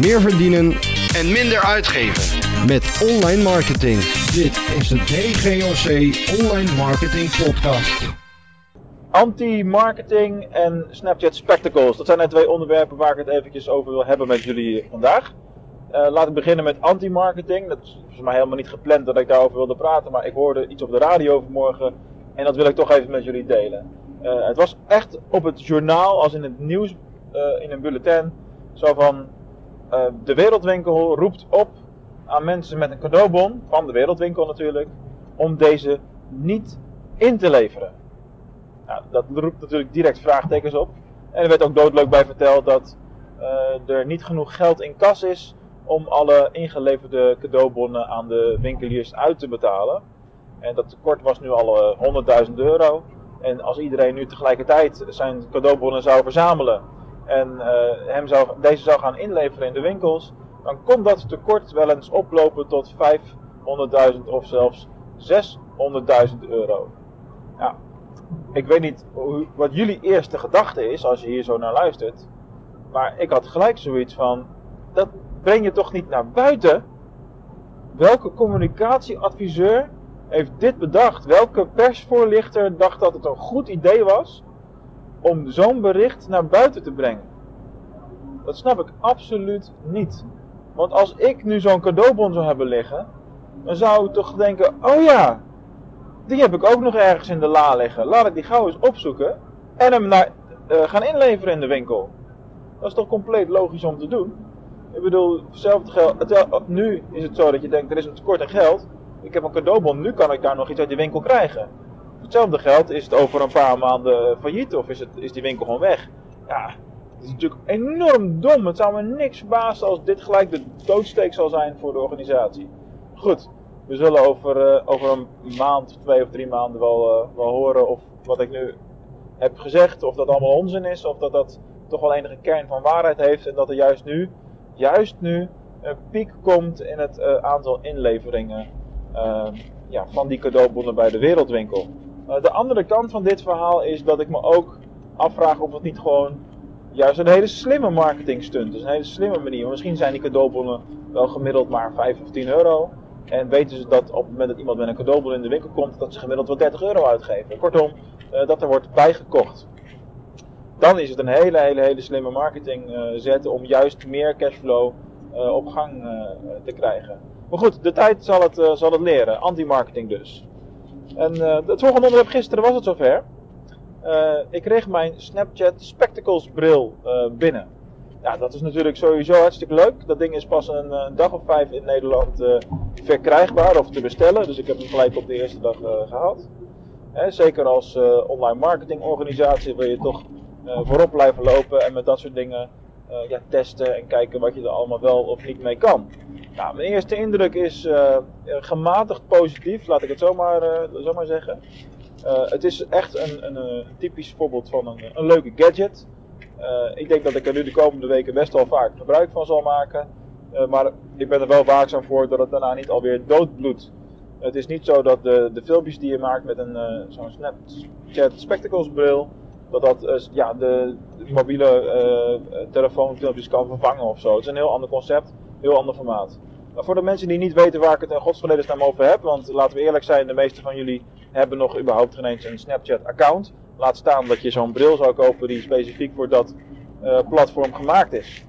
meer verdienen en minder uitgeven. met online marketing. Dit is de DGOC Online Marketing Podcast. Anti-marketing en Snapchat Spectacles. Dat zijn de twee onderwerpen waar ik het eventjes over wil hebben met jullie vandaag. Uh, laat ik beginnen met anti-marketing. Dat is voor mij helemaal niet gepland dat ik daarover wilde praten, maar ik hoorde iets op de radio vanmorgen en dat wil ik toch even met jullie delen. Uh, het was echt op het journaal, als in het nieuws, uh, in een bulletin, zo van de Wereldwinkel roept op aan mensen met een cadeaubon, van de Wereldwinkel natuurlijk, om deze niet in te leveren. Nou, dat roept natuurlijk direct vraagtekens op. En er werd ook doodleuk bij verteld dat uh, er niet genoeg geld in kas is om alle ingeleverde cadeaubonnen aan de winkeliers uit te betalen. En dat tekort was nu al uh, 100.000 euro. En als iedereen nu tegelijkertijd zijn cadeaubonnen zou verzamelen en uh, hem zou, deze zou gaan inleveren in de winkels, dan kon dat tekort wel eens oplopen tot 500.000 of zelfs 600.000 euro. Ja, ik weet niet wat jullie eerste gedachte is als je hier zo naar luistert. Maar ik had gelijk zoiets van: dat breng je toch niet naar buiten? Welke communicatieadviseur heeft dit bedacht? Welke persvoorlichter dacht dat het een goed idee was om zo'n bericht naar buiten te brengen? Dat snap ik absoluut niet. Want als ik nu zo'n cadeaubon zou hebben liggen, dan zou ik toch denken: oh ja, die heb ik ook nog ergens in de la liggen. Laat ik die gauw eens opzoeken en hem naar, uh, gaan inleveren in de winkel. Dat is toch compleet logisch om te doen? Ik bedoel, hetzelfde geld. Het, nu is het zo dat je denkt: er is een tekort aan geld. Ik heb een cadeaubon, nu kan ik daar nog iets uit die winkel krijgen. Hetzelfde geld is het over een paar maanden failliet of is, het, is die winkel gewoon weg. Ja, het is natuurlijk enorm dom. Het zou me niks verbazen als dit gelijk de doodsteek zal zijn voor de organisatie. Goed, we zullen over, uh, over een maand, twee of drie maanden wel, uh, wel horen of wat ik nu heb gezegd, of dat allemaal onzin is, of dat dat toch wel enige kern van waarheid heeft en dat er juist nu, juist nu, een piek komt in het uh, aantal inleveringen ja, van die cadeaubonnen bij de wereldwinkel. De andere kant van dit verhaal is dat ik me ook afvraag of het niet gewoon juist een hele slimme marketing stunt is. Een hele slimme manier. Misschien zijn die cadeaubonnen wel gemiddeld maar 5 of 10 euro. En weten ze dat op het moment dat iemand met een cadeaubon in de winkel komt, dat ze gemiddeld wel 30 euro uitgeven. Kortom, uh, dat er wordt bijgekocht. Dan is het een hele, hele, hele slimme marketing uh, zetten om juist meer cashflow op gang te krijgen. Maar goed, de tijd zal het, zal het leren. Anti-marketing dus. En het volgende onderwerp gisteren was het zover. ik kreeg mijn Snapchat Spectacles bril binnen. Ja, dat is natuurlijk sowieso hartstikke leuk. Dat ding is pas een, dag of vijf in Nederland verkrijgbaar of te bestellen. Dus ik heb hem gelijk op de eerste dag. Hè, zeker als online marketingorganisatie wil je toch voorop blijven lopen en met dat soort dingen ja, testen en kijken wat je er allemaal wel of niet mee kan. Nou, mijn eerste indruk is gematigd positief, laat ik het zomaar, zomaar zeggen. het is echt een, een, typisch voorbeeld van een, een leuke gadget. Ik denk dat ik er nu de komende weken best wel vaak gebruik van zal maken. Maar ik ben er wel waakzaam voor dat het daarna niet alweer doodbloedt. Het is niet zo dat de, de filmpjes die je maakt met een zo'n Snapchat Spectacles bril, dat dat ja, de, mobiele telefoonfilmpjes kan vervangen of zo. Het is een heel ander concept, heel ander formaat. Maar voor de mensen die niet weten waar ik het in godsvredesnaam over heb, want laten we eerlijk zijn, de meeste van jullie hebben nog überhaupt geen eens een Snapchat account. Laat staan dat je zo'n bril zou kopen die specifiek voor dat uh, platform gemaakt is.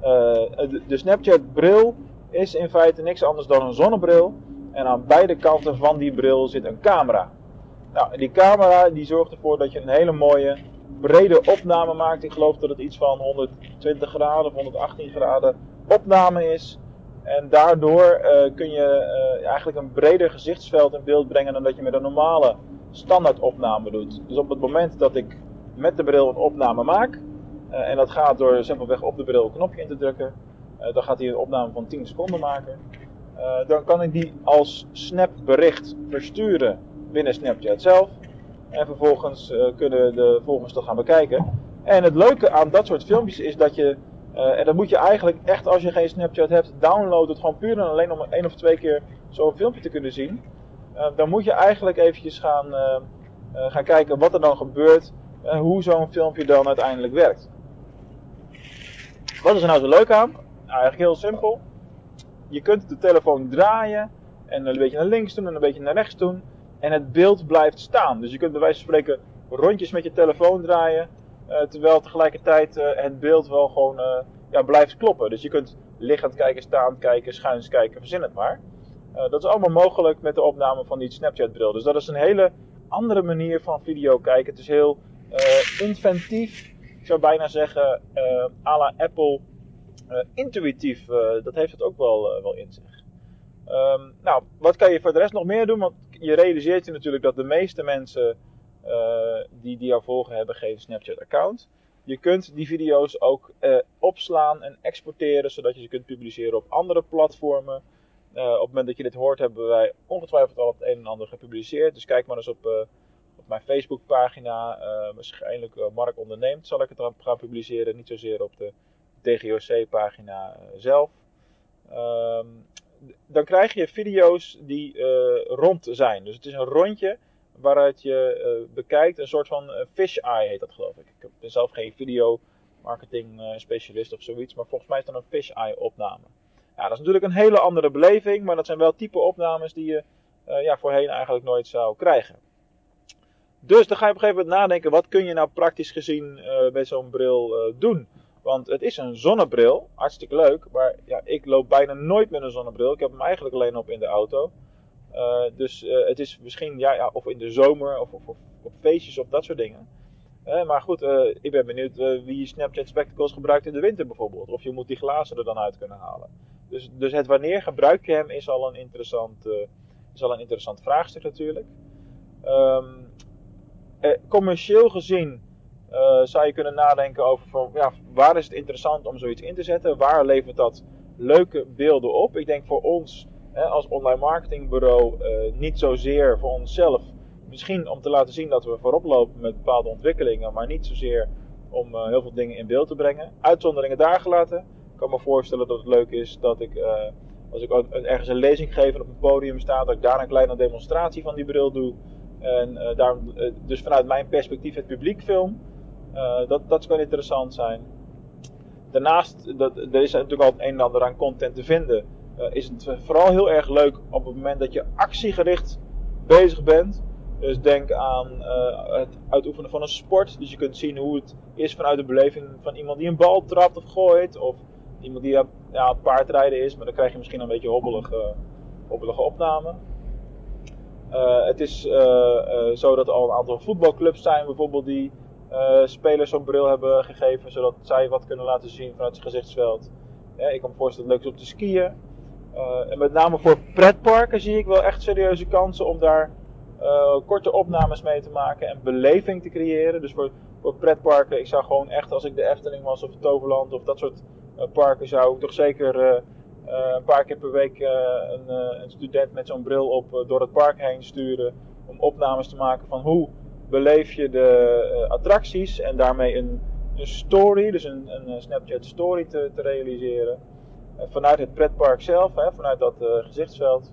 De, de Snapchat bril is in feite niks anders dan een zonnebril. En aan beide kanten van die bril zit een camera. Nou, die camera die zorgt ervoor dat je een hele mooie brede opname maakt. Ik geloof dat het iets van 120 graden of 118 graden opname is. En daardoor uh, kun je uh, eigenlijk een breder gezichtsveld in beeld brengen dan dat je met een normale standaard opname doet. Dus op het moment dat ik met de bril een opname maak, uh, en dat gaat door simpelweg op de bril een knopje in te drukken, dan gaat hij een opname van 10 seconden maken. Dan kan ik die als snap bericht versturen binnen Snapchat zelf. En vervolgens kunnen de volgers dat gaan bekijken. En het leuke aan dat soort filmpjes is dat je, en dat moet je eigenlijk echt als je geen Snapchat hebt, download het gewoon puur en alleen om één of twee keer zo'n filmpje te kunnen zien. Uh, dan moet je eigenlijk eventjes gaan, uh, uh, gaan kijken wat er dan gebeurt en hoe zo'n filmpje dan uiteindelijk werkt. Wat is er nou zo leuk aan? eigenlijk heel simpel. Je kunt de telefoon draaien en een beetje naar links doen en een beetje naar rechts doen. En het beeld blijft staan. Dus je kunt bij wijze van spreken rondjes met je telefoon draaien. Uh, terwijl tegelijkertijd uh, het beeld wel gewoon uh, ja, blijft kloppen. Dus je kunt liggend kijken, staand kijken, schuins kijken, verzin het maar. dat is allemaal mogelijk met de opname van die Snapchat bril. Dus dat is een hele andere manier van video kijken. Het is heel inventief. Ik zou bijna zeggen à la Apple intuïtief. dat heeft het ook wel, wel in zich. Um, nou, wat kan je voor de rest nog meer doen? Want je realiseert je natuurlijk dat de meeste mensen uh, die, die jou volgen hebben geen Snapchat-account. Je kunt die video's ook uh, opslaan en exporteren, zodat je ze kunt publiceren op andere platformen. Uh, op het moment dat je dit hoort, hebben wij ongetwijfeld al het een en ander gepubliceerd. Dus kijk maar eens op, op mijn Facebookpagina. waarschijnlijk Mark Onderneemt zal ik het dan gaan publiceren. Niet zozeer op de DGOC-pagina zelf. Dan krijg je video's die uh, rond zijn. Dus het is een rondje waaruit je uh, bekijkt. Een soort van uh, fish eye heet dat geloof ik. Ik ben zelf geen video marketing specialist of zoiets. Maar volgens mij is dat een fish eye opname. Ja, dat is natuurlijk een hele andere beleving. Maar dat zijn wel type opnames die je ja, voorheen eigenlijk nooit zou krijgen. Dus dan ga je op een gegeven moment nadenken. Wat kun je nou praktisch gezien met zo'n bril doen? Want het is een zonnebril, hartstikke leuk, maar ja, ik loop bijna nooit met een zonnebril. Ik heb hem eigenlijk alleen op in de auto. Uh, dus uh, het is misschien, ja, ja, of in de zomer, of, op feestjes, of dat soort dingen. Uh, maar goed, ik ben benieuwd wie Snapchat Spectacles gebruikt in de winter bijvoorbeeld. Of je moet die glazen er dan uit kunnen halen. Dus, dus het wanneer gebruik je hem is al een interessant, is al een interessant vraagstuk natuurlijk. Um, commercieel gezien uh, zou je kunnen nadenken over van, ja, waar is het interessant om zoiets in te zetten? Waar levert dat leuke beelden op? Ik denk voor ons hè, als online marketingbureau uh, niet zozeer voor onszelf. Misschien om te laten zien dat we voorop lopen met bepaalde ontwikkelingen, maar niet zozeer om uh, heel veel dingen in beeld te brengen. Uitzonderingen daar gelaten. Ik kan me voorstellen dat het leuk is dat ik, als ik ergens een lezing geef en op een podium sta, dat ik daar een kleine demonstratie van die bril doe. En daar dus vanuit mijn perspectief het publiek film. Uh, dat, dat kan interessant zijn. Daarnaast, dat, er is natuurlijk al het een en ander aan content te vinden. Uh, is het vooral heel erg leuk op het moment dat je actiegericht bezig bent. Dus denk aan uh, het uitoefenen van een sport. Dus je kunt zien hoe het is vanuit de beleving van iemand die een bal trapt of gooit. Of iemand die ja, paardrijden is. Maar dan krijg je misschien een beetje hobbelige, hobbelige opname. Het is zo dat er al een aantal voetbalclubs zijn bijvoorbeeld die spelers zo'n bril hebben gegeven, zodat zij wat kunnen laten zien vanuit het gezichtsveld. Ik kan me voorstellen dat het leuk is om te skiën. Uh, en met name voor pretparken zie ik wel echt serieuze kansen om daar uh, korte opnames mee te maken en beleving te creëren. Dus voor, voor pretparken, ik zou gewoon echt als ik de Efteling was of Toverland of dat soort parken, zou ik toch zeker een paar keer per week een, een, student met zo'n bril op door het park heen sturen. Om opnames te maken van hoe beleef je de uh, attracties en daarmee een, een story, dus een, een eh, Snapchat story te, te realiseren. Uh, vanuit het pretpark zelf, hè, vanuit dat gezichtsveld.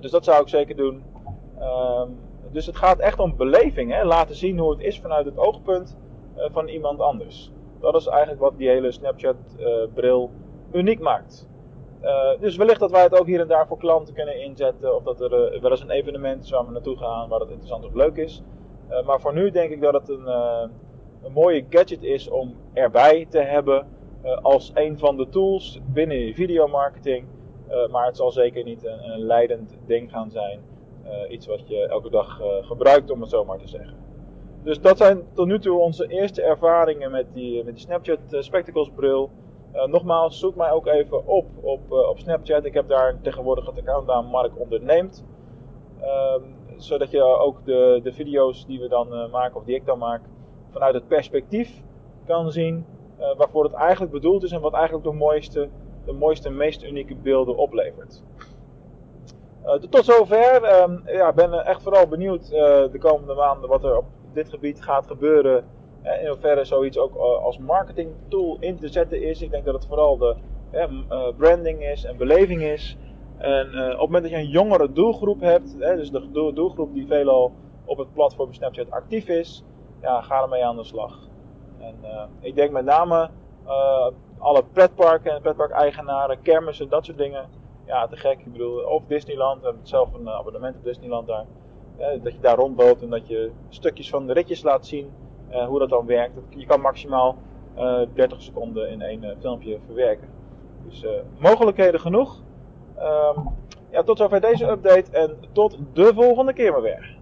dus dat zou ik zeker doen. Um, dus het gaat echt om beleving, hè? laten zien hoe het is vanuit het oogpunt van iemand anders. Dat is eigenlijk wat die hele Snapchat-bril uniek maakt. Uh, dus wellicht dat wij het ook hier en daar voor klanten kunnen inzetten. Of dat er uh, wel eens een evenement is waar we naartoe gaan waar het interessant of leuk is. Uh, maar voor nu denk ik dat het een, een mooie gadget is om erbij te hebben. als een van de tools binnen je videomarketing. maar het zal zeker niet een, een leidend ding gaan zijn. iets wat je elke dag gebruikt om het zo maar te zeggen. Dus dat zijn tot nu toe onze eerste ervaringen met die, met die Snapchat Spectacles bril. Uh, nogmaals, zoek mij ook even op op, uh, op Snapchat. Ik heb daar tegenwoordig het accountnaam Mark Onderneemt. Um, zodat je ook de, de video's die we dan uh, maken, of die ik dan maak, vanuit het perspectief kan zien waarvoor het eigenlijk bedoeld is en wat eigenlijk de mooiste, de mooiste meest unieke beelden oplevert. tot zover. Um, ja, ben echt vooral benieuwd de komende maanden wat er op dit gebied gaat gebeuren in hoeverre zoiets ook eh, als marketing tool in te zetten is. Ik denk dat het vooral de eh, branding is en beleving is. En uh, op het moment dat je een jongere doelgroep hebt, dus de doelgroep die veelal op het platform Snapchat actief is, ja, ga ermee aan de slag. En ik denk met name alle pretparken en pretparkeigenaren, kermissen, dat soort dingen. Ja, te gek. Ik bedoel, of Disneyland, we hebben zelf een abonnement op Disneyland daar. dat je daar rondloopt en dat je stukjes van de ritjes laat zien. Hoe dat dan werkt. Je kan maximaal 30 seconden in één filmpje verwerken. Dus mogelijkheden genoeg. Um, ja, tot zover deze update en tot de volgende keer maar weer.